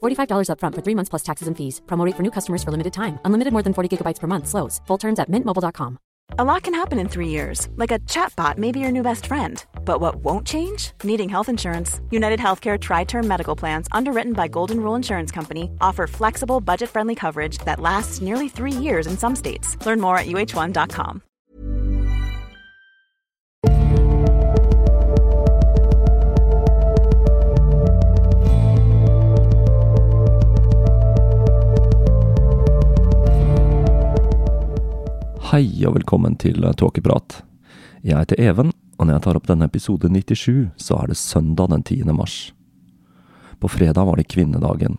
$45 upfront for three months plus taxes and fees. Promote for new customers for limited time. Unlimited more than 40 gigabytes per month. Slows. Full terms at mintmobile.com. A lot can happen in three years, like a chatbot may be your new best friend. But what won't change? Needing health insurance. United Healthcare Tri Term Medical Plans, underwritten by Golden Rule Insurance Company, offer flexible, budget friendly coverage that lasts nearly three years in some states. Learn more at uh1.com. Hei og velkommen til Tåkeprat. Jeg heter Even, og når jeg tar opp denne episode 97, så er det søndag den 10. mars. På fredag var det kvinnedagen,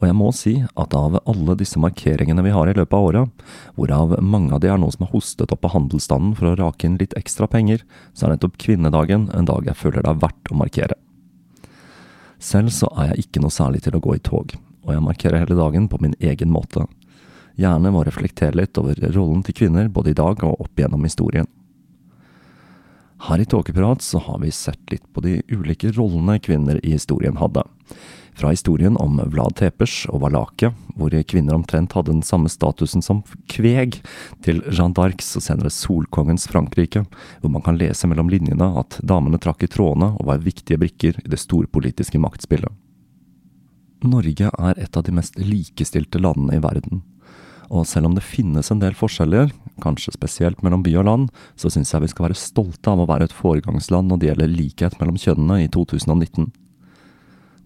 og jeg må si at av alle disse markeringene vi har i løpet av året, hvorav mange av de er noe som har hostet opp av handelsstanden for å rake inn litt ekstra penger, så er nettopp kvinnedagen en dag jeg føler det er verdt å markere. Selv så er jeg ikke noe særlig til å gå i tog, og jeg markerer hele dagen på min egen måte gjerne må reflektere litt over rollen til kvinner både i dag og opp gjennom historien. Her i Tåkeprat så har vi sett litt på de ulike rollene kvinner i historien hadde. Fra historien om Vlad Tepers og Valakia, hvor kvinner omtrent hadde den samme statusen som kveg, til Jeanne d'Arcs og senere Solkongens Frankrike, hvor man kan lese mellom linjene at damene trakk i trådene og var viktige brikker i det storpolitiske maktspillet. Norge er et av de mest likestilte landene i verden. Og selv om det finnes en del forskjeller, kanskje spesielt mellom by og land, så syns jeg vi skal være stolte av å være et foregangsland når det gjelder likhet mellom kjønnene i 2019.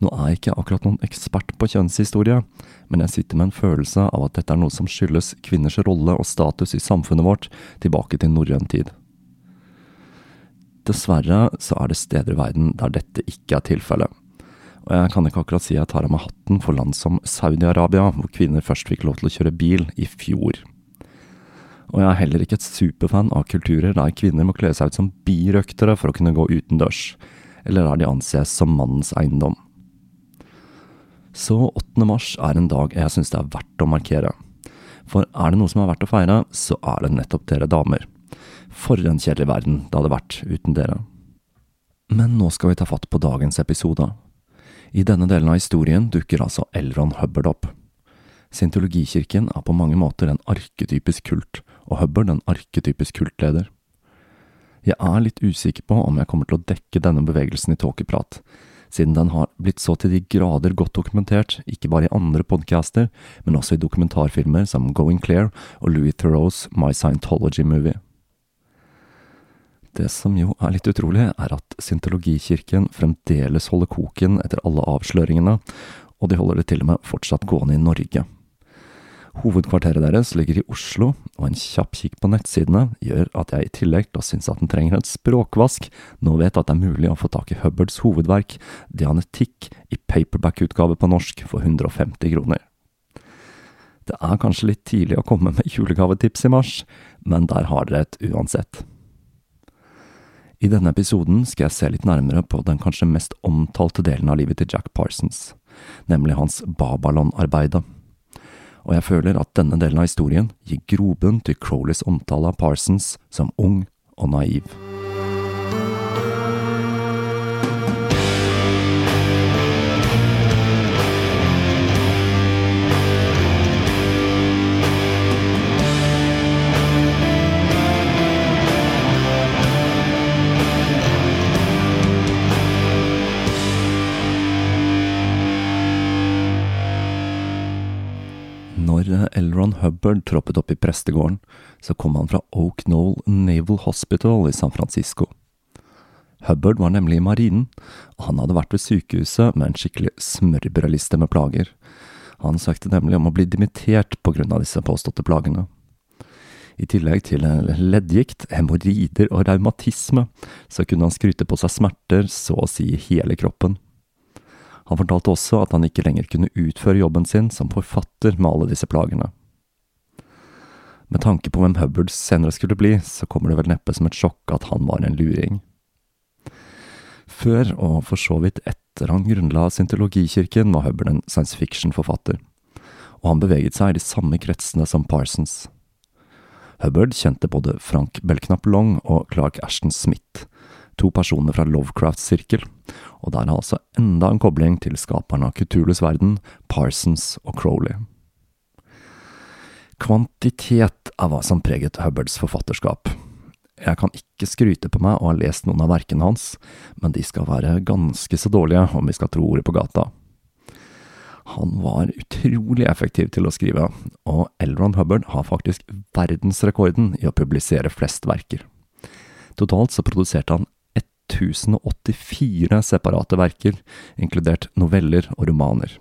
Nå er jeg ikke akkurat noen ekspert på kjønnshistorie, men jeg sitter med en følelse av at dette er noe som skyldes kvinners rolle og status i samfunnet vårt tilbake til norrøn tid. Dessverre så er det steder i verden der dette ikke er tilfellet. Og jeg kan ikke akkurat si jeg tar av meg hatten for land som Saudi-Arabia, hvor kvinner først fikk lov til å kjøre bil i fjor. Og jeg er heller ikke et superfan av kulturer der kvinner må kle seg ut som birøktere for å kunne gå utendørs, eller der de anses som mannens eiendom. Så 8. mars er en dag jeg syns det er verdt å markere. For er det noe som er verdt å feire, så er det nettopp dere damer. For en kjedelig verden det hadde vært uten dere. Men nå skal vi ta fatt på dagens episode. I denne delen av historien dukker altså Elron Hubbard opp. Scientologikirken er på mange måter en arketypisk kult, og Hubbard en arketypisk kultleder. Jeg er litt usikker på om jeg kommer til å dekke denne bevegelsen i tåkeprat, siden den har blitt så til de grader godt dokumentert, ikke bare i andre podcaster, men også i dokumentarfilmer som Going Clear og Louis Theroux's My Scientology Movie. Det som jo er litt utrolig, er at syntologikirken fremdeles holder koken etter alle avsløringene, og de holder det til og med fortsatt gående i Norge. Hovedkvarteret deres ligger i Oslo, og en kjapp kikk på nettsidene gjør at jeg i tillegg til å synes at den trenger en språkvask, nå vet at det er mulig å få tak i Hubbards hovedverk, Dianetikk, i paperback-utgave på norsk for 150 kroner. Det er kanskje litt tidlig å komme med julegavetips i mars, men der har dere et uansett. I denne episoden skal jeg se litt nærmere på den kanskje mest omtalte delen av livet til Jack Parsons, nemlig hans Babalon-arbeidet. og jeg føler at denne delen av historien gir grobunn til Crowleys omtale av Parsons som ung og naiv. Hubbard troppet opp i prestegården, så kom han fra Oak Knoll Naval Hospital i San Francisco. Hubbard var nemlig i marinen, og han hadde vært ved sykehuset med en skikkelig smørbrødliste med plager. Han søkte nemlig om å bli dimittert på grunn av disse påståtte plagene. I tillegg til leddgikt, hemoroider og raumatisme, så kunne han skryte på seg smerter så å si hele kroppen. Han fortalte også at han ikke lenger kunne utføre jobben sin som forfatter med alle disse plagene. Med tanke på hvem Hubbard senere skulle bli, så kommer det vel neppe som et sjokk at han var en luring. Før, og for så vidt etter han grunnla syntologikirken, var Hubbard en science fiction-forfatter, og han beveget seg i de samme kretsene som Parsons. Hubbard kjente både Frank Belknap Long og Clark Ashton Smith, to personer fra Lovecrafts sirkel, og der er altså enda en kobling til skaperen av Kutulus verden, Parsons og Crowley. Kvantitet er hva som preget Hubbards forfatterskap. Jeg kan ikke skryte på meg å ha lest noen av verkene hans, men de skal være ganske så dårlige om vi skal tro ordet på gata. Han var utrolig effektiv til å skrive, og Elron Hubbard har faktisk verdensrekorden i å publisere flest verker. Totalt så produserte han 1084 separate verker, inkludert noveller og romaner.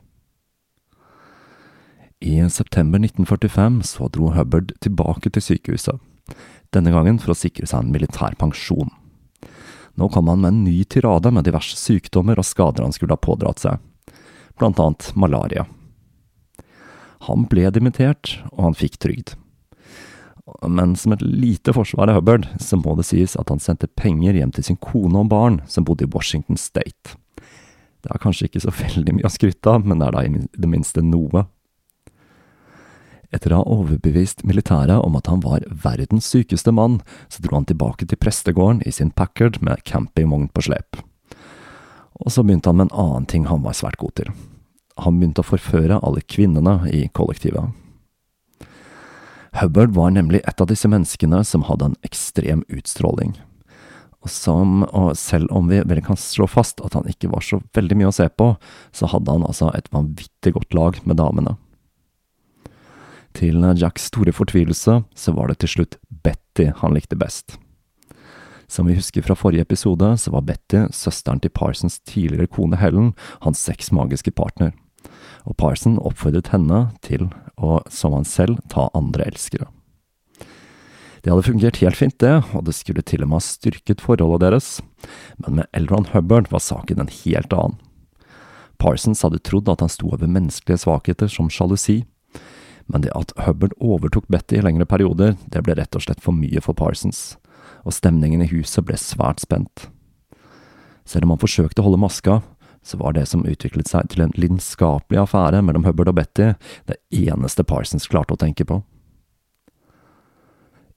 I september 1945 så dro Hubbard tilbake til sykehuset, denne gangen for å sikre seg en militær pensjon. Nå kom han med en ny tirade med diverse sykdommer og skader han skulle ha pådratt seg, blant annet malaria. Han ble dimittert, og han fikk trygd men som et lite forsvar av Hubbard, så må det sies at han sendte penger hjem til sin kone og barn, som bodde i Washington State. Det er kanskje ikke så veldig mye å skryte av, men det er da i det minste noe. Etter å ha overbevist militæret om at han var verdens sykeste mann, så dro han tilbake til prestegården i sin Packard med campingvogn på slep. Og så begynte han med en annen ting han var svært god til. Han begynte å forføre alle kvinnene i kollektivet. Hubbard var nemlig et av disse menneskene som hadde en ekstrem utstråling. Og, som, og selv om vi vel kan slå fast at han ikke var så veldig mye å se på, så hadde han altså et vanvittig godt lag med damene. Til Jacks store fortvilelse så var det til slutt Betty han likte best. Som vi husker fra forrige episode, så var Betty søsteren til Parsons tidligere kone Helen, hans seks magiske partner og Parson oppfordret henne til å, som han selv, ta andre elskere. Det hadde fungert helt fint, det, og det skulle til og med ha styrket forholdet deres, men med Elron Hubbard var saken en helt annen. Parsons hadde trodd at han sto over menneskelige svakheter som sjalusi, men det at Hubbard overtok Betty i lengre perioder, det ble rett og slett for mye for Parsons, og stemningen i huset ble svært spent. Selv om han forsøkte å holde maska, så var det som utviklet seg til en lidenskapelig affære mellom Hubbard og Betty, det eneste Parsons klarte å tenke på.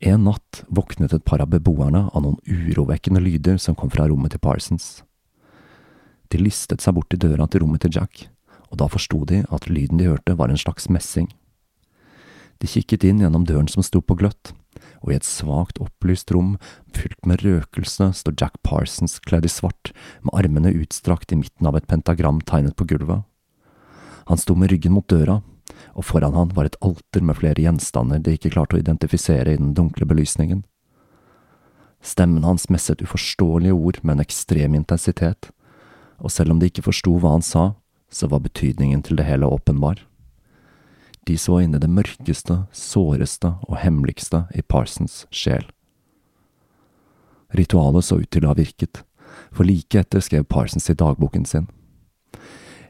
En natt våknet et par av beboerne av noen urovekkende lyder som kom fra rommet til Parsons. De listet seg bort til døra til rommet til Jack, og da forsto de at lyden de hørte var en slags messing. De kikket inn gjennom døren som sto på gløtt, og i et svakt opplyst rom, fylt med røkelse, står Jack Parsons kledd i svart, med armene utstrakt i midten av et pentagram tegnet på gulvet. Han sto med ryggen mot døra, og foran han var et alter med flere gjenstander de ikke klarte å identifisere i den dunkle belysningen. Stemmen hans messet uforståelige ord med en ekstrem intensitet, og selv om de ikke forsto hva han sa, så var betydningen til det hele åpenbar. De så inn i det mørkeste, såreste og hemmeligste i Parsons sjel. Ritualet så ut til å ha virket, for like etter skrev Parsons i dagboken sin.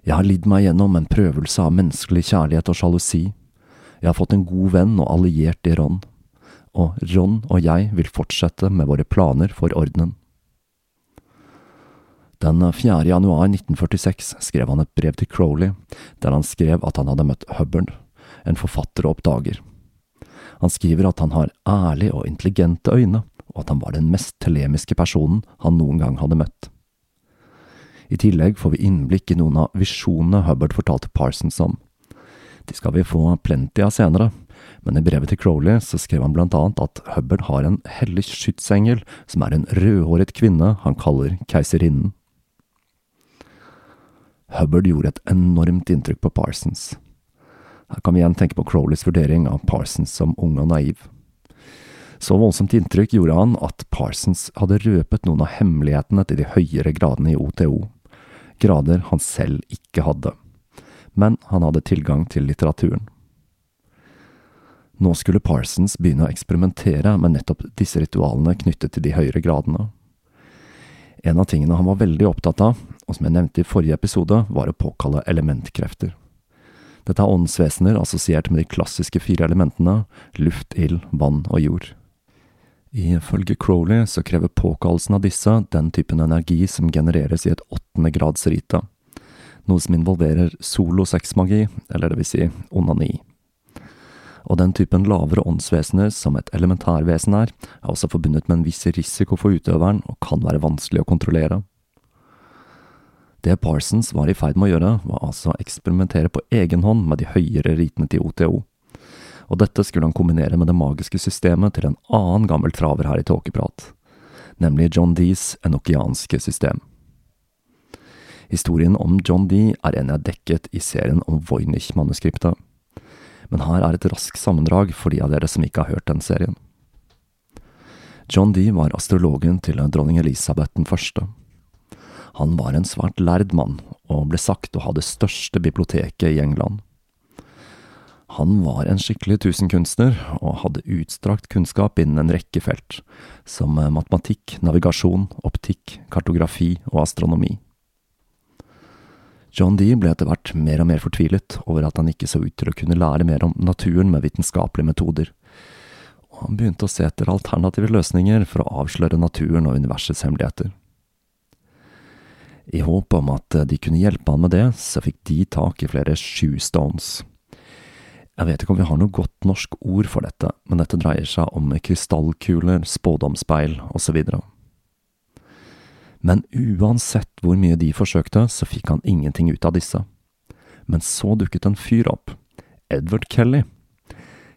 Jeg har lidd meg gjennom en prøvelse av menneskelig kjærlighet og sjalusi. Jeg har fått en god venn og alliert i Ron, og Ron og jeg vil fortsette med våre planer for ordenen. Den 4. januar 1946 skrev han et brev til Crowley, der han skrev at han hadde møtt Hubbard, en forfatter oppdager. Han skriver at han har ærlige og intelligente øyne, og at han var den mest telemiske personen han noen gang hadde møtt. I tillegg får vi innblikk i noen av visjonene Hubbard fortalte Parsons om. De skal vi få plenty av senere, men i brevet til Crowley så skrev han blant annet at Hubbard har en hellig skytsengel som er en rødhåret kvinne han kaller keiserinnen. Hubbard gjorde et enormt inntrykk på Parsons. Her kan vi igjen tenke på Crowleys vurdering av Parsons som ung og naiv. Så voldsomt inntrykk gjorde han at Parsons hadde røpet noen av hemmelighetene til de høyere gradene i OTO, grader han selv ikke hadde. Men han hadde tilgang til litteraturen. Nå skulle Parsons begynne å eksperimentere med nettopp disse ritualene knyttet til de høyere gradene. En av tingene han var veldig opptatt av, og som jeg nevnte i forrige episode, var å påkalle elementkrefter. Dette er åndsvesener assosiert med de klassiske fire elementene luft, ild, vann og jord. Ifølge Crowley så krever påkallelsen av disse den typen energi som genereres i et åttende grads rite, noe som involverer solosexmagi, eller det vil si onani. Og den typen lavere åndsvesener som et elementærvesen er, er også forbundet med en viss risiko for utøveren og kan være vanskelig å kontrollere. Det Parsons var i ferd med å gjøre, var altså å eksperimentere på egen hånd med de høyere ritene til OTO og dette skulle han kombinere med det magiske systemet til en annen gammel traver her i Tåkeprat, nemlig John Dees enokianske system. Historien om John Dee er en jeg dekket i serien om Voynich-manuskriptet, men her er et raskt sammendrag for de av dere som ikke har hørt den serien. John Dee var astrologen til dronning Elisabeth den første. Han var en svært lærd mann, og ble sagt å ha det største biblioteket i England. Han var en skikkelig tusenkunstner, og hadde utstrakt kunnskap innen en rekke felt, som matematikk, navigasjon, optikk, kartografi og astronomi. John Dee ble etter hvert mer og mer fortvilet over at han ikke så ut til å kunne lære mer om naturen med vitenskapelige metoder, og han begynte å se etter alternative løsninger for å avsløre naturen og universets hemmeligheter. I håp om at de kunne hjelpe han med det, så fikk de tak i flere shoestones jeg vet ikke om vi har noe godt norsk ord for dette, men dette dreier seg om krystallkuler, spådomspeil osv. Men uansett hvor mye de forsøkte, så fikk han ingenting ut av disse. Men så dukket en fyr opp, Edward Kelly.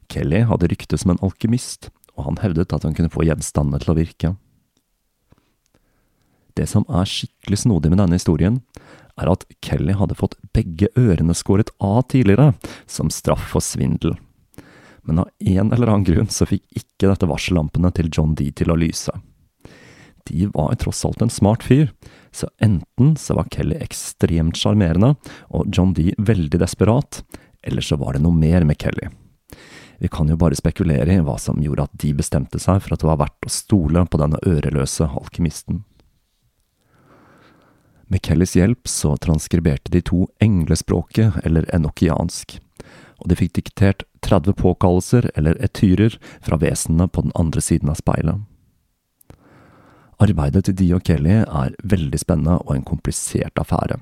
Kelly hadde rykte som en alkymist, og han hevdet at han kunne få gjenstandene til å virke. Det som er skikkelig snodig med denne historien, er at Kelly hadde fått begge ørene skåret av tidligere, som straff for svindel. Men av en eller annen grunn så fikk ikke dette varsellampene til John D til å lyse. De var tross alt en smart fyr, så enten så var Kelly ekstremt sjarmerende og John D veldig desperat, eller så var det noe mer med Kelly. Vi kan jo bare spekulere i hva som gjorde at de bestemte seg for at det var verdt å stole på denne øreløse alkymisten. Med Kellys hjelp så transkriberte de to englespråket, eller enokiansk, og de fikk diktert 30 påkallelser, eller etyrer, fra vesenene på den andre siden av speilet. Arbeidet til Dee og Kelly er veldig spennende og en komplisert affære.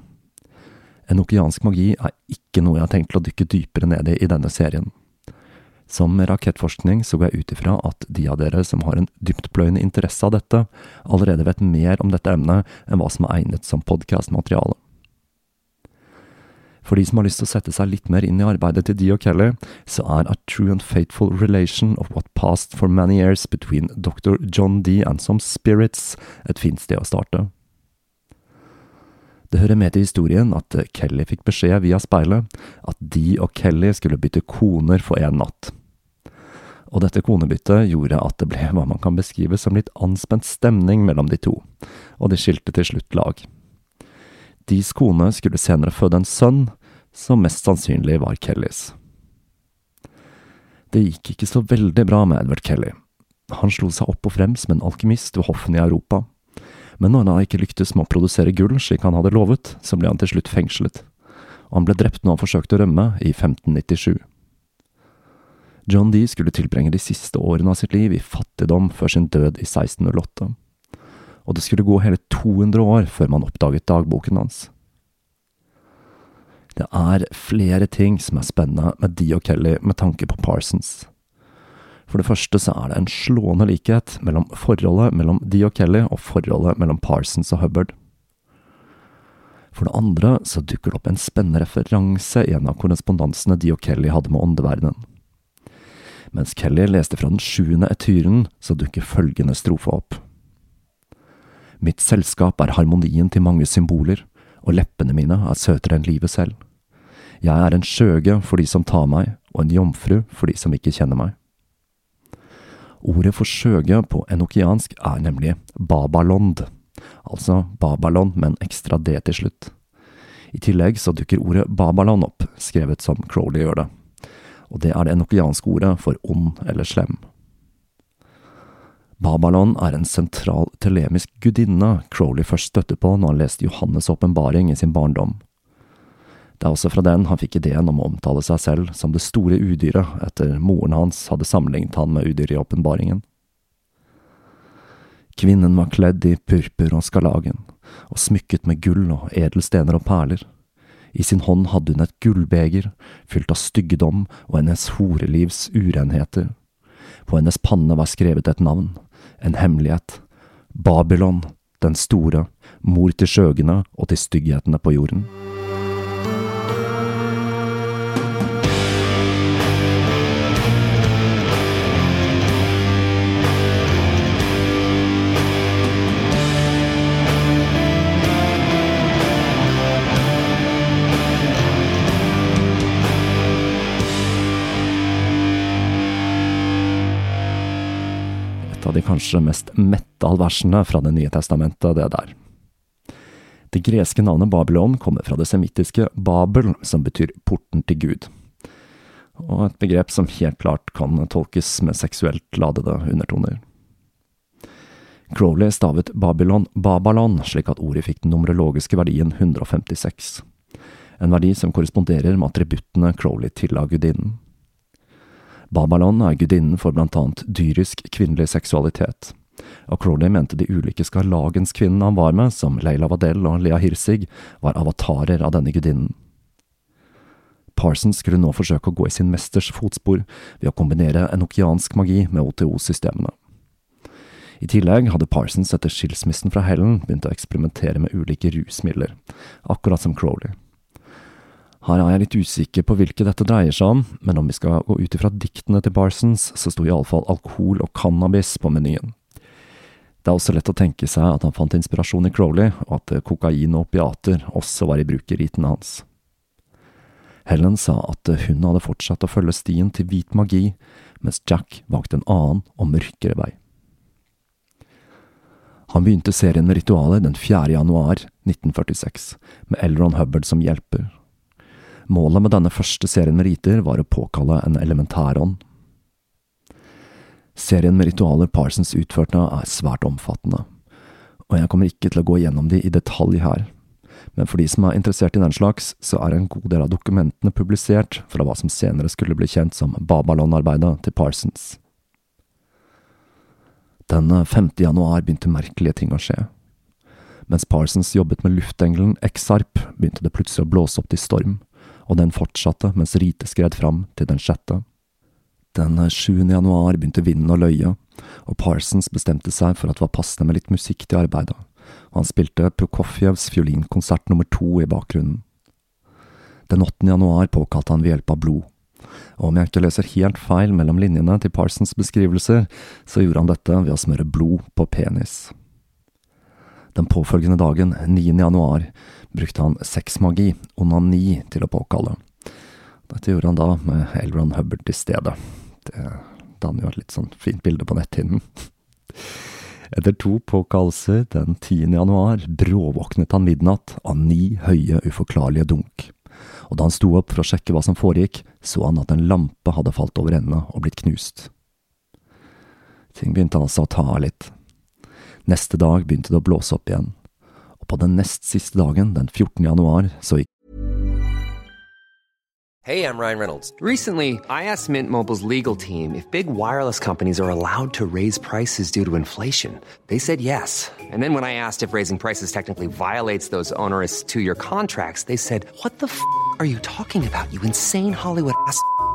Enokiansk magi er ikke noe jeg har tenkt å dykke dypere ned i i denne serien. Som rakettforskning så går jeg ut ifra at de av dere som har en dyptpløyende interesse av dette, allerede vet mer om dette emnet enn hva som er egnet som podkastmateriale. For de som har lyst til å sette seg litt mer inn i arbeidet til Dee og Kelly, så er A True and Fateful Relation of What Passed for Many Years Between Dr. John Dee and Some Spirits et fint sted å starte. Det hører med til historien at Kelly fikk beskjed via speilet at Dee og Kelly skulle bytte koner for en natt og dette konebyttet gjorde at det ble hva man kan beskrive som litt anspent stemning mellom de to, og de skilte til slutt lag. Dees kone skulle senere føde en sønn, som mest sannsynlig var Kellys. Det gikk ikke så veldig bra med Edward Kelly. Han slo seg opp og frem som en alkymist ved hoffene i Europa, men når han ikke lyktes med å produsere gull slik han hadde lovet, så ble han til slutt fengslet, han ble drept når han forsøkte å rømme i 1597. John Dee skulle tilbringe de siste årene av sitt liv i fattigdom før sin død i 1608, og det skulle gå hele 200 år før man oppdaget dagboken hans. Det er flere ting som er spennende med Dee og Kelly med tanke på Parsons. For det første så er det en slående likhet mellom forholdet mellom Dee og Kelly og forholdet mellom Parsons og Hubbard. For det andre så dukker det opp en spennende referanse i en av korrespondansene Dee og Kelly hadde med åndeverdenen. Mens Kelly leste fra den sjuende etyren, så dukker følgende strofe opp. Mitt selskap er harmonien til mange symboler, og leppene mine er søtere enn livet selv. Jeg er en skjøge for de som tar meg, og en jomfru for de som ikke kjenner meg. Ordet for skjøge på enokiansk er nemlig babalond, altså babalon med en ekstra d til slutt. I tillegg så dukker ordet babalon opp, skrevet som Crowley gjør det, og det er det enokianske ordet for ond eller slem. Babylon er en sentral telemisk gudinne Crowley først støtte på når han leste Johannes' åpenbaring i sin barndom. Det er også fra den han fikk ideen om å omtale seg selv som det store udyret, etter moren hans hadde sammenlignet han med udyret i åpenbaringen. Kvinnen var kledd i purpur og skarlagen, og smykket med gull og edelstener og perler. I sin hånd hadde hun et gullbeger, fylt av styggedom og hennes horelivs urenheter. På hennes panne var skrevet et navn, en hemmelighet. Babylon, den store, mor til skjøgene og til stygghetene på jorden. Av de kanskje mest metal-versene fra Det nye testamentet, det der. Det greske navnet Babylon kommer fra det semittiske Babel, som betyr porten til Gud, og et begrep som helt klart kan tolkes med seksuelt ladede undertoner. Crowley stavet Babylon Babalon, slik at ordet fikk den numerologiske verdien 156, en verdi som korresponderer med attributtene Crowley tilla gudinnen. Babalon er gudinnen for blant annet dyrisk kvinnelig seksualitet, og Crowley mente de ulike skarlagenskvinnene han var med, som Leila Vadel og Lea Hirsig, var avatarer av denne gudinnen. Parsons skulle nå forsøke å gå i sin mesters fotspor ved å kombinere enokiansk magi med OTO-systemene. I tillegg hadde Parsons etter skilsmissen fra Helen begynt å eksperimentere med ulike rusmidler, akkurat som Crowley. Her er jeg litt usikker på hvilke dette dreier seg om, men om vi skal gå ut ifra diktene til Parsons, så sto iallfall alkohol og cannabis på menyen. Det er også lett å tenke seg at han fant inspirasjon i Crowley, og at kokain og opiater også var i bruk i ritene hans. Helen sa at hun hadde fortsatt å følge stien til hvit magi, mens Jack valgte en annen og mørkere vei. Han begynte serien med ritualer den 4. januar 1946, med Elron Hubbard som hjelper. Målet med denne første serien med riter var å påkalle en elementærånd. Serien med ritualer Parsons utførte er svært omfattende, og jeg kommer ikke til å gå gjennom de i detalj her, men for de som er interessert i den slags, så er en god del av dokumentene publisert fra hva som senere skulle bli kjent som Babalon-arbeidet til Parsons. Den 5. januar begynte merkelige ting å skje. Mens Parsons jobbet med luftengelen Exarp, begynte det plutselig å blåse opp til storm, og den fortsatte mens ritet skred fram til den sjette. Den 7. januar begynte vinden å løye, og Parsons bestemte seg for at det var passende med litt musikk til arbeidet, og han spilte Prokofjevs fiolinkonsert nummer to i bakgrunnen. Den 8. januar påkalte han ved hjelp av blod, og om jeg ikke leser helt feil mellom linjene til Parsons beskrivelser, så gjorde han dette ved å smøre blod på penis. Den påfølgende dagen, 9. januar, brukte han sexmagi, onani, til å påkalle. Dette gjorde han da med Elron Hubbard til stede. Det danner jo et litt sånn fint bilde på netthinnen. Etter to påkallelser den 10. januar bråvåknet han midnatt av ni høye, uforklarlige dunk. Og da han sto opp for å sjekke hva som foregikk, så han at en lampe hadde falt over ende og blitt knust. Ting begynte altså å ta av litt. Neste dag begynte det å blåse opp igjen, og på den nest siste dagen, den 14. januar, så gikk Hey, I'm Ryan Reynolds. Recently, I asked Mint Mobile's legal team if big wireless companies are allowed to raise prices due to inflation. They said yes. And then when I asked if raising prices technically violates those onerous two year contracts, they said, What the f are you talking about, you insane Hollywood ass?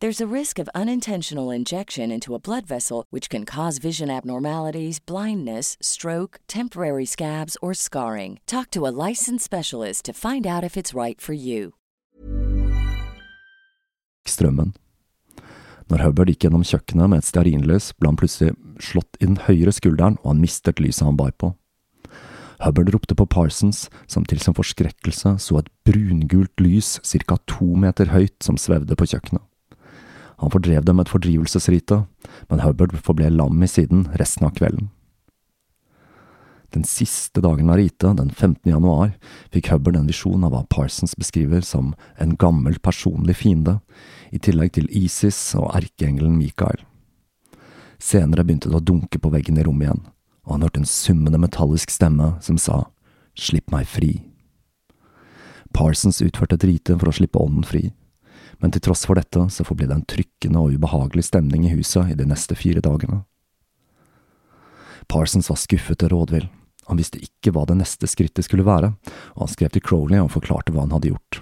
There's a risk of unintentional injection into a blood vessel, which can cause vision abnormalities, blindness, stroke, temporary scabs, or scarring. Talk to a licensed specialist to find out if it's right for you. strømmen. Når Hubbard gikk gjennom kjøkkenet med et stearinlys, ble han plutselig slått i den høyre skulderen, og han mistet lyset han bar på. Hubbard ropte på Parsons, som til sin forskrekkelse så et brungult lys ca. to meter høyt som svevde på kjøkkenet. Han fordrev dem et fordrivelsesrite, men Hubbard forble lam i siden resten av kvelden. Den siste dagen av ritet, den 15. januar, fikk Hubbard en visjon av hva Parsons beskriver som en gammel personlig fiende, i tillegg til Isis og erkeengelen Mikael. Senere begynte det å dunke på veggen i rommet igjen, og han hørte en summende metallisk stemme som sa Slipp meg fri. Parsons utførte et rite for å slippe ånden fri, men til tross for dette så forble det en trykkende og ubehagelig stemning i huset i de neste fire dagene. Parsons var skuffet og rådvill. Han visste ikke hva det neste skrittet skulle være, og han skrev til Crowley og forklarte hva han hadde gjort.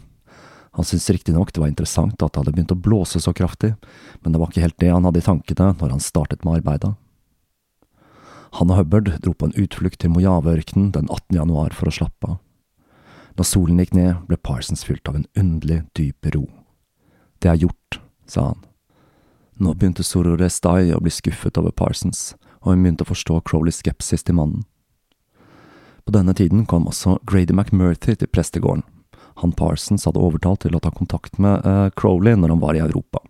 Han syntes riktignok det var interessant at det hadde begynt å blåse så kraftig, men det var ikke helt det han hadde i tankene når han startet med arbeidet. Han og Hubbard dro på en utflukt til Mojave-ørkenen den 18. januar for å slappe av. Da solen gikk ned, ble Parsons fylt av en underlig, dyp ro. Det er gjort, sa han. Nå begynte Soror Restai å bli skuffet over Parsons, og hun begynte å forstå Crowleys skepsis til mannen. På denne tiden kom også Grady McMurthy til prestegården. Han Parsons hadde overtalt til å ta kontakt med uh, Crowley når han var i Europa.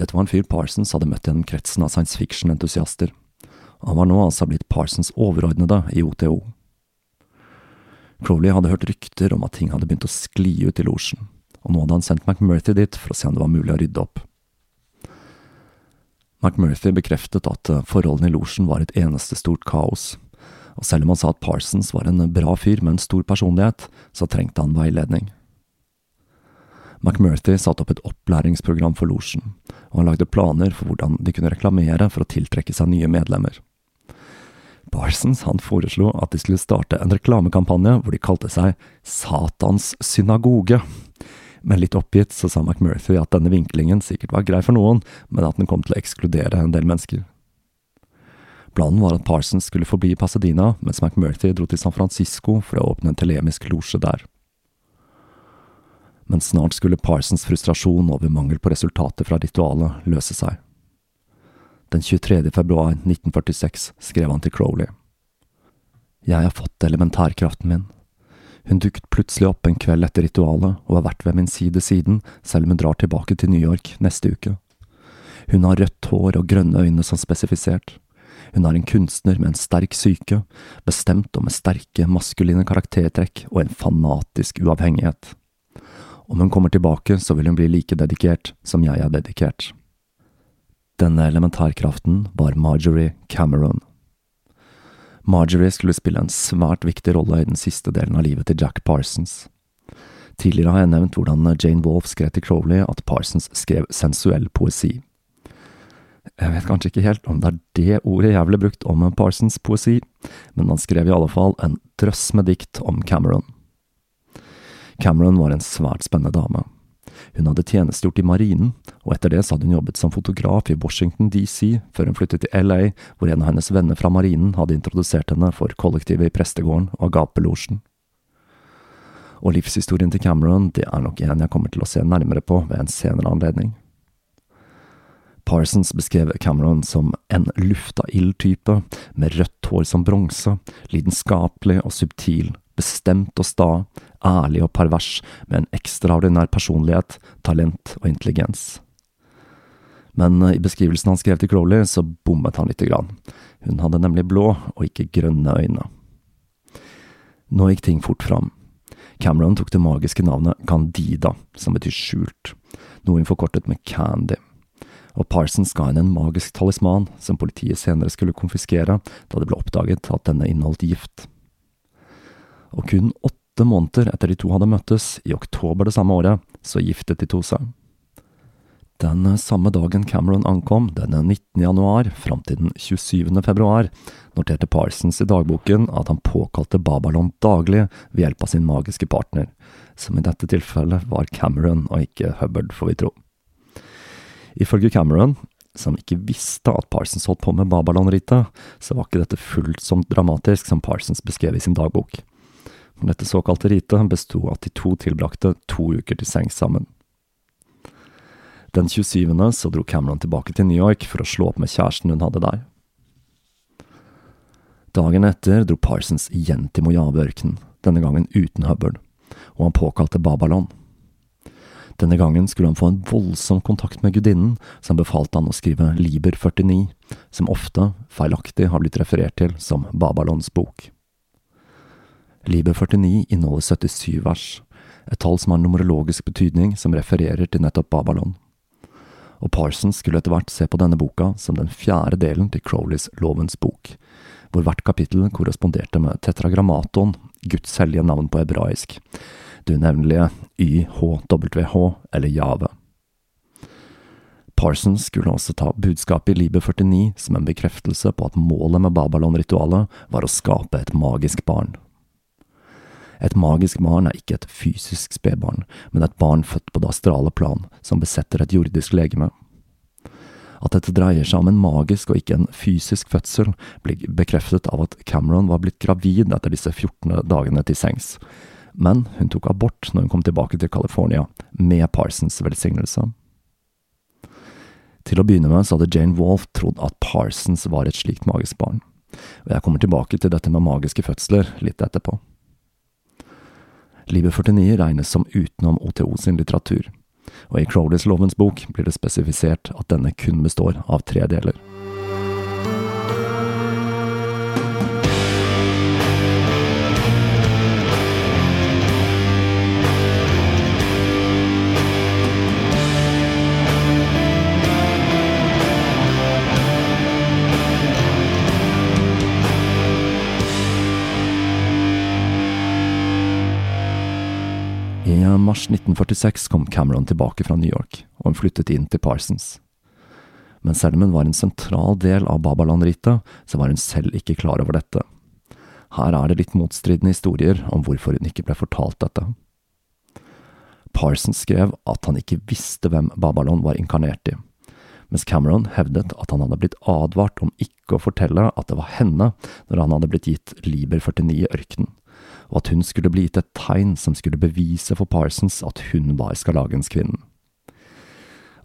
Dette var en fyr Parsons hadde møtt gjennom kretsen av science fiction-entusiaster. Han var nå altså blitt Parsons overordnede i OTO. Crowley hadde hørt rykter om at ting hadde begynt å skli ut i losjen, og nå hadde han sendt McMurthy dit for å se om det var mulig å rydde opp. McMurthy bekreftet at eh, forholdene i losjen var et eneste stort kaos, og selv om han sa at Parsons var en bra fyr med en stor personlighet, så trengte han veiledning. McMurthy satte opp et opplæringsprogram for losjen, og han lagde planer for hvordan de kunne reklamere for å tiltrekke seg nye medlemmer. Parsons han foreslo at de skulle starte en reklamekampanje hvor de kalte seg Satans synagoge. Men litt oppgitt så sa McMurthy at denne vinklingen sikkert var grei for noen, men at den kom til å ekskludere en del mennesker. Planen var at Parsons skulle forbli i Pasadena, mens McMurthy dro til San Francisco for å åpne en telemisk losje der. Men snart skulle Parsons frustrasjon over mangel på resultater fra ritualet løse seg. Den 23. februar 1946 skrev han til Crowley. Jeg har fått elementærkraften min. Hun dukket plutselig opp en kveld etter ritualet og har vært ved min side siden, selv om hun drar tilbake til New York neste uke. Hun har rødt hår og grønne øyne som spesifisert. Hun er en kunstner med en sterk syke, bestemt og med sterke maskuline karaktertrekk og en fanatisk uavhengighet. Om hun kommer tilbake, så vil hun bli like dedikert som jeg er dedikert. Denne elementærkraften var Marjorie Cameron. Marjorie skulle spille en svært viktig rolle i den siste delen av livet til Jack Parsons. Tidligere har jeg nevnt hvordan Jane Wolfe skrev til Crowley at Parsons skrev sensuell poesi. Jeg vet kanskje ikke helt om det er det ordet jeg ville brukt om Parsons poesi, men han skrev i alle fall en drøss med dikt om Cameron. Cameron var en svært spennende dame. Hun hadde tjenestegjort i marinen, og etter det så hadde hun jobbet som fotograf i Washington DC, før hun flyttet til LA, hvor en av hennes venner fra marinen hadde introdusert henne for kollektivet i prestegården og Agapelosjen. Og livshistorien til Cameron det er nok en jeg kommer til å se nærmere på ved en senere anledning. Parsons beskrev Cameron som en lufta ild-type, med rødt hår som bronse, lidenskapelig og subtil, bestemt og sta, ærlig og pervers, med en ekstraordinær personlighet, talent og intelligens. Men eh, i beskrivelsen han skrev til Crowley, så bommet han lite grann. Hun hadde nemlig blå og ikke grønne øyne. Nå gikk ting fort fram. Cameron tok det magiske navnet Candida, som betyr skjult, noe hun forkortet med Candy og Parsons ga henne en magisk talisman som politiet senere skulle konfiskere da det ble oppdaget at denne inneholdt gift. Og kun åtte måneder etter de to hadde møttes, i oktober det samme året, så giftet de to seg. Den samme dagen Cameron ankom, den 19. januar, fram til den 27. februar, noterte Parsons i dagboken at han påkalte Babylon daglig ved hjelp av sin magiske partner, som i dette tilfellet var Cameron og ikke Hubbard, får vi tro. Ifølge Cameron, som ikke visste at Parsons holdt på med Babylon-ritet, så var ikke dette fullt så dramatisk som Parsons beskrev i sin dagbok. Dette såkalte ritet besto at de to tilbrakte to uker til sengs sammen. Den 27. så dro Cameron tilbake til New York for å slå opp med kjæresten hun hadde der. Dagen etter dro Parsons igjen til Mojave-ørkenen, denne gangen uten Hubbard, og han påkalte Babalon. Denne gangen skulle han få en voldsom kontakt med gudinnen, som befalte han å skrive Liber 49, som ofte, feilaktig, har blitt referert til som Babalons bok. Liber 49 inneholder 77 vers, et tall som har numerologisk betydning som refererer til nettopp Babylon. Og Parsons skulle etter hvert se på denne boka som den fjerde delen til Crowleys Lovens bok, hvor hvert kapittel korresponderte med tetragrammaton, Guds hellige navn på hebraisk, det unevnelige YHWH, eller Jave. Parsons skulle også ta budskapet i Libe 49 som en bekreftelse på at målet med Babylon-ritualet var å skape et magisk barn. Et magisk barn er ikke et fysisk spedbarn, men et barn født på det astrale plan, som besetter et jordisk legeme. At dette dreier seg om en magisk og ikke en fysisk fødsel, blir bekreftet av at Cameron var blitt gravid etter disse 14 dagene til sengs, men hun tok abort når hun kom tilbake til California, med Parsons velsignelse. Til å begynne med så hadde Jane Wolfe trodd at Parsons var et slikt magisk barn, og jeg kommer tilbake til dette med magiske fødsler litt etterpå. Livet 49 regnes som utenom OTO sin litteratur, og i Crowleys lovens bok blir det spesifisert at denne kun består av tre deler. Mars 1946 kom Cameron tilbake fra New York, og hun flyttet inn til Parsons. Men selv om hun var en sentral del av Babylon-ritet, så var hun selv ikke klar over dette. Her er det litt motstridende historier om hvorfor hun ikke ble fortalt dette. Parsons skrev at han ikke visste hvem Babylon var inkarnert i, mens Cameron hevdet at han hadde blitt advart om ikke å fortelle at det var henne når han hadde blitt gitt Liber 49 i ørkenen og at hun skulle bli gitt et tegn som skulle bevise for Parsons at hun var Skarlagenskvinnen.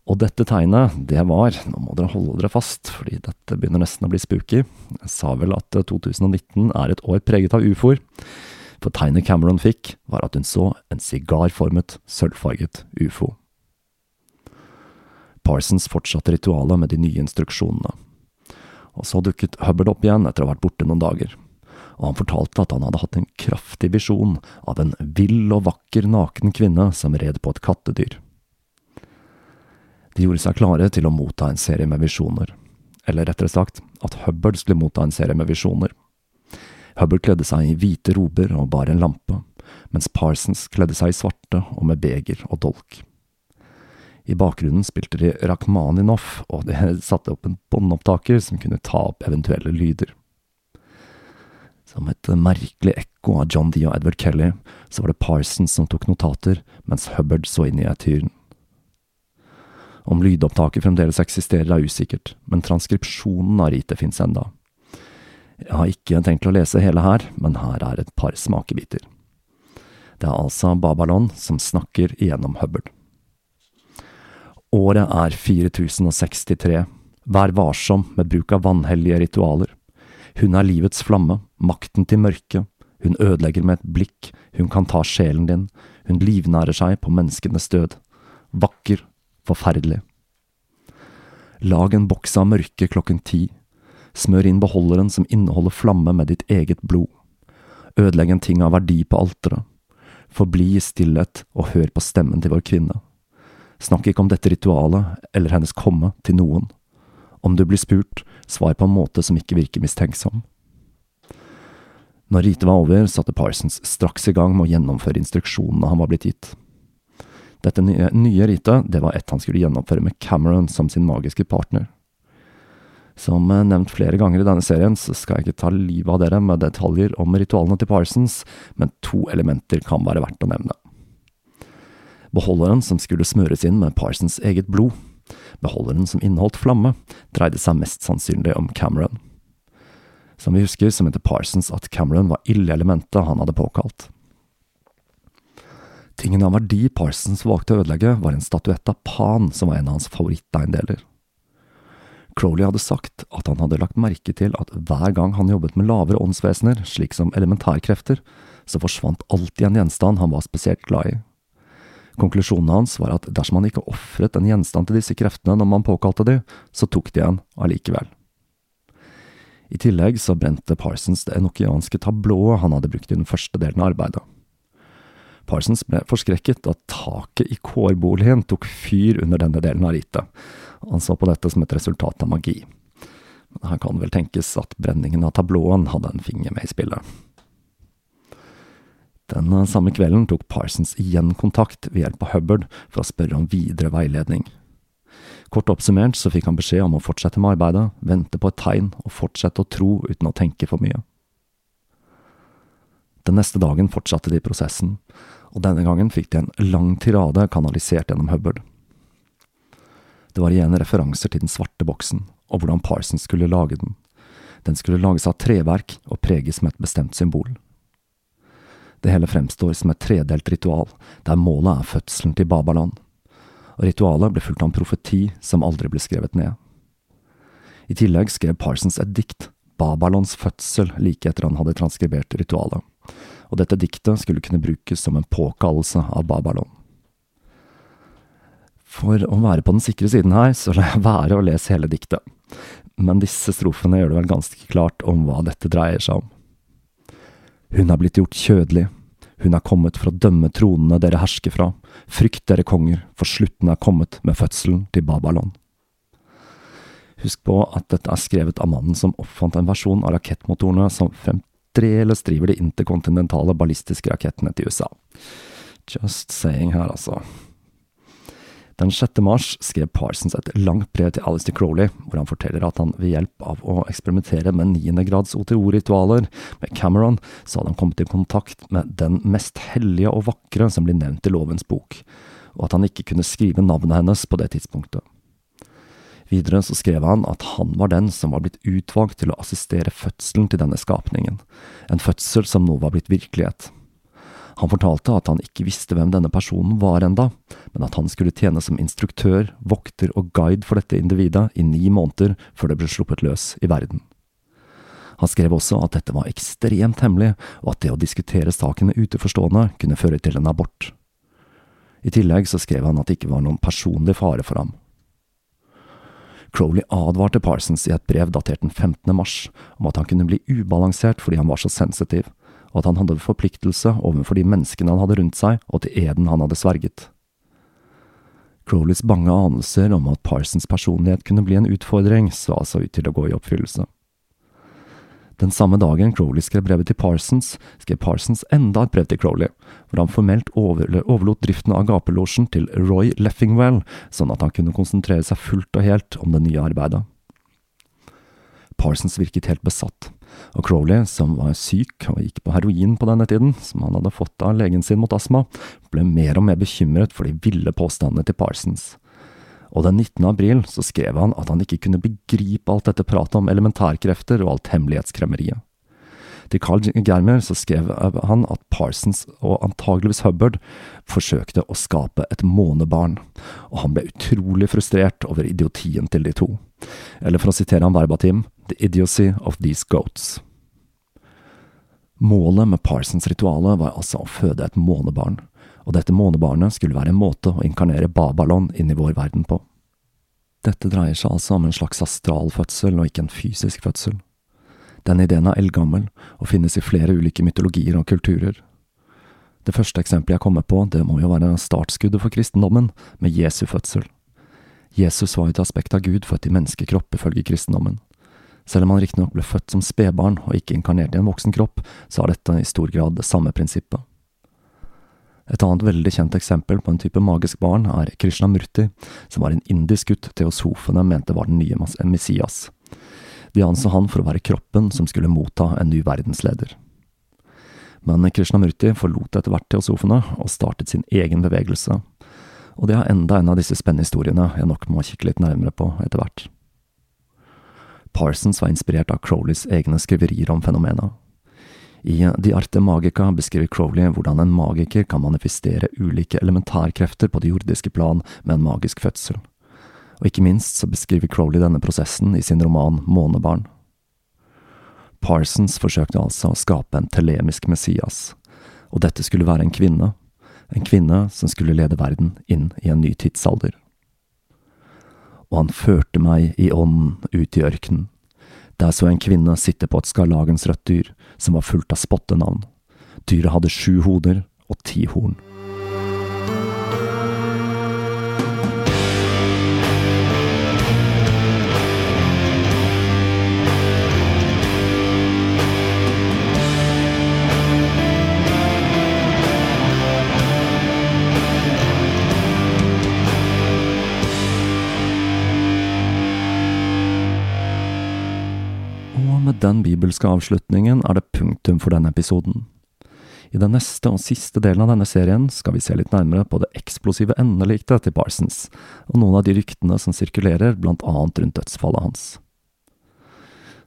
Og dette tegnet, det var, nå må dere holde dere fast, fordi dette begynner nesten å bli spooky, jeg sa vel at 2019 er et år preget av ufoer, for tegnet Cameron fikk, var at hun så en sigarformet, sølvfarget ufo. Parsons fortsatte ritualet med de nye instruksjonene. Og så dukket Hubbard opp igjen etter å ha vært borte noen dager og han fortalte at han hadde hatt en kraftig visjon av en vill og vakker naken kvinne som red på et kattedyr. De gjorde seg klare til å motta en serie med visjoner, eller rettere sagt, at Hubbard skulle motta en serie med visjoner. Hubbard kledde seg i hvite rober og bar en lampe, mens Parsons kledde seg i svarte og med beger og dolk. I bakgrunnen spilte de Rakhmaninov, og de satte opp en båndopptaker som kunne ta opp eventuelle lyder. Som et merkelig ekko av John D og Edward Kelly, så var det Parsons som tok notater, mens Hubbard så inn i etyren. Om lydopptaket fremdeles eksisterer er usikkert, men transkripsjonen av ritet fins enda. Jeg har ikke tenkt å lese hele her, men her er et par smakebiter. Det er altså Babalon som snakker igjennom Hubbard. Året er 4063. Vær varsom med bruk av vanhellige ritualer. Hun er livets flamme, makten til mørket. Hun ødelegger med et blikk, hun kan ta sjelen din, hun livnærer seg på menneskenes død. Vakker, forferdelig. Lag en boks av mørke klokken ti. Smør inn beholderen som inneholder flamme med ditt eget blod. Ødelegg en ting av verdi på alteret. Forbli i stillhet og hør på stemmen til vår kvinne. Snakk ikke om dette ritualet eller hennes komme til noen. Om du blir spurt, svar på en måte som ikke virker mistenksom. Når ritet var over, satte Parsons straks i gang med å gjennomføre instruksjonene han var blitt gitt. Dette nye, nye ritet det var et han skulle gjennomføre med Cameron som sin magiske partner. Som nevnt flere ganger i denne serien, så skal jeg ikke ta livet av dere med detaljer om ritualene til Parsons, men to elementer kan være verdt å nevne. Beholderen som skulle smøres inn med Parsons eget blod, beholderen som inneholdt flamme, dreide seg mest sannsynlig om Cameron. Som vi husker, som mente Parsons at Cameron var ille-elementet han hadde påkalt. Tingen av verdi Parsons valgte å ødelegge, var en statuett av Pan, som var en av hans favoritteiendeler. Crowley hadde sagt at han hadde lagt merke til at hver gang han jobbet med lavere åndsvesener, slik som elementærkrefter, så forsvant alltid en gjenstand han var spesielt glad i. Konklusjonen hans var at dersom han ikke ofret en gjenstand til disse kreftene når man påkalte de, så tok de en allikevel. I tillegg så brente Parsons det enokianske tablået han hadde brukt i den første delen av arbeidet. Parsons ble forskrekket da taket i kårboligen tok fyr under denne delen av ritet. Han så på dette som et resultat av magi. Men Her kan vel tenkes at brenningen av tablåen hadde en finger med i spillet. Den samme kvelden tok Parsons igjen kontakt ved hjelp av Hubbard for å spørre om videre veiledning. Kort oppsummert så fikk han beskjed om å fortsette med arbeidet, vente på et tegn og fortsette å tro uten å tenke for mye. Den neste dagen fortsatte de prosessen, og denne gangen fikk de en lang tirade kanalisert gjennom Hubbard. Det var igjen referanser til den svarte boksen, og hvordan Parsons skulle lage den. Den skulle lages av treverk og preges med et bestemt symbol. Det hele fremstår som et tredelt ritual, der målet er fødselen til Babaland. Og ritualet ble fulgt av en profeti som aldri ble skrevet ned. I tillegg skrev Parsons et dikt, Babalons fødsel, like etter han hadde transkribert ritualet og dette diktet skulle kunne brukes som en påkallelse av Babalon. For å være på den sikre siden her, så lar jeg være å lese hele diktet, men disse strofene gjør det vel ganske klart om hva dette dreier seg om. Hun er blitt gjort kjødelig, hun er kommet for å dømme tronene dere hersker fra, frykt dere konger, for slutten er kommet med fødselen til Babylon. Husk på at dette er skrevet av mannen som oppfant en versjon av rakettmotorene som frem fremdeles driver de interkontinentale ballistiske rakettene til USA. Just saying her, altså. Den 6. mars skrev Parsons et langt brev til Alistair Crowley, hvor han forteller at han ved hjelp av å eksperimentere med niendegrads OTO-ritualer med Cameron, så hadde han kommet i kontakt med den mest hellige og vakre som blir nevnt i lovens bok, og at han ikke kunne skrive navnet hennes på det tidspunktet. Videre så skrev han at han var den som var blitt utvalgt til å assistere fødselen til denne skapningen, en fødsel som nå var blitt virkelighet. Han fortalte at han ikke visste hvem denne personen var enda, men at han skulle tjene som instruktør, vokter og guide for dette individet i ni måneder før det ble sluppet løs i verden. Han skrev også at dette var ekstremt hemmelig, og at det å diskutere saken med utenforstående kunne føre til en abort. I tillegg så skrev han at det ikke var noen personlig fare for ham, Crowley advarte Parsons i et brev datert den 15. mars om at han kunne bli ubalansert fordi han var så sensitiv, og at han hadde forpliktelse overfor de menneskene han hadde rundt seg, og til eden han hadde sverget. Crowleys bange anelser om at Parsons personlighet kunne bli en utfordring, så altså ut til å gå i oppfyllelse. Den samme dagen Crowley skrev brevet til Parsons, skrev Parsons enda et brev til Crowley, hvor han formelt overlot driften av gapelosjen til Roy Leffingwell, sånn at han kunne konsentrere seg fullt og helt om det nye arbeidet. Parsons virket helt besatt. Og Crowley, som var syk og gikk på heroin på denne tiden, som han hadde fått av legen sin mot astma, ble mer og mer bekymret for de ville påstandene til Parsons. Og den 19. april så skrev han at han ikke kunne begripe alt dette pratet om elementærkrefter og alt hemmelighetskremmeriet. Til Carl Germer så skrev han at Parsons og antageligvis Hubbard forsøkte å skape et månebarn, og han ble utrolig frustrert over idiotien til de to. Eller for å sitere han verbatim, the idiocy of these goats. Målet med Parsons-ritualet var altså å føde et månebarn, og dette månebarnet skulle være en måte å inkarnere Babylon inn i vår verden på. Dette dreier seg altså om en slags astral fødsel og ikke en fysisk fødsel. Den ideen er eldgammel og finnes i flere ulike mytologier og kulturer. Det første eksempelet jeg kommer på, det må jo være startskuddet for kristendommen, med Jesu fødsel. Jesus var et aspekt av Gud født i menneskekropp, ifølge kristendommen. Selv om han riktignok ble født som spedbarn og ikke inkarnert i en voksen kropp, så har dette i stor grad det samme prinsippet. Et annet veldig kjent eksempel på en type magisk barn er Krishnamurti, som var en indisk gutt teosofene mente var den nye Messias. De anså han for å være kroppen som skulle motta en ny verdensleder. Men Krishnamurti forlot etter hvert teosofene og startet sin egen bevegelse, og det er enda en av disse spennende historiene jeg nok må kikke litt nærmere på etter hvert. Parsons var inspirert av Crowleys egne skriverier om fenomenet. I De arte magica beskriver Crowley hvordan en magiker kan manifestere ulike elementærkrefter på det jordiske plan med en magisk fødsel. Og ikke minst så beskriver Crowley denne prosessen i sin roman Månebarn. Parsons forsøkte altså å skape en telemisk Messias, og dette skulle være en kvinne, en kvinne som skulle lede verden inn i en ny tidsalder og han førte meg i ånden ut i ørkenen. Der så jeg en kvinne sitte på et skarlagensrødt dyr, som var fullt av spottenavn. Dyret hadde sju hoder og ti horn. Den bibelske avslutningen er det punktum for denne episoden. I den neste og siste delen av denne serien skal vi se litt nærmere på det eksplosive endeliktet til Parsons, og noen av de ryktene som sirkulerer blant annet rundt dødsfallet hans.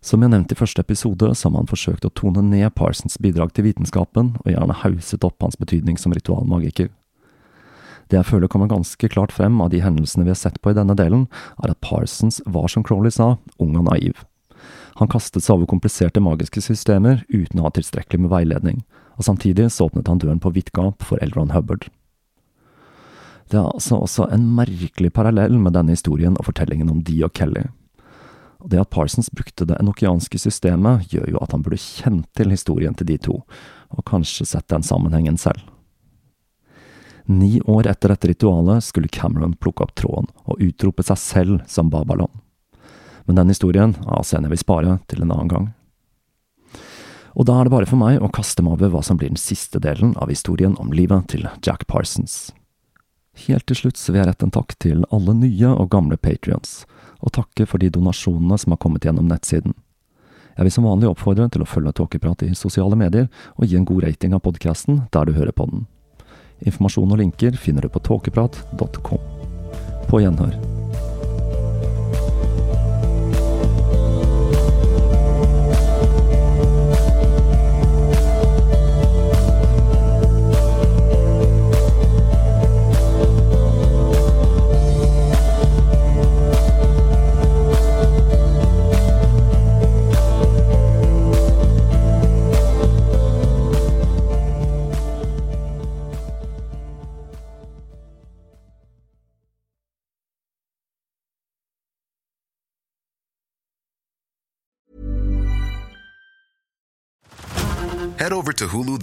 Som jeg nevnte i første episode, så har man forsøkt å tone ned Parsons bidrag til vitenskapen, og gjerne hauset opp hans betydning som ritualmagiker. Det jeg føler kommer ganske klart frem av de hendelsene vi har sett på i denne delen, er at Parsons var som Crowley sa, ung og naiv. Han kastet seg over kompliserte magiske systemer uten å ha tilstrekkelig med veiledning, og samtidig så åpnet han døren på vidt gap for Elron Hubbard. Det er altså også en merkelig parallell med denne historien og fortellingen om Dee og Kelly. Og det at Parsons brukte det enokianske systemet, gjør jo at han burde kjent til historien til de to, og kanskje sett den sammenhengen selv. Ni år etter dette ritualet skulle Cameron plukke opp tråden og utrope seg selv som Babylon. Men den historien ja, sender vi spare til en annen gang. Og da er det bare for meg å kaste meg over hva som blir den siste delen av historien om livet til Jack Parsons. Helt til slutt vil jeg rette en takk til alle nye og gamle patrions, og takke for de donasjonene som har kommet gjennom nettsiden. Jeg vil som vanlig oppfordre til å følge Tåkeprat i sosiale medier, og gi en god rating av podkasten der du hører på den. Informasjon og linker finner du på tåkeprat.com. På gjenhør.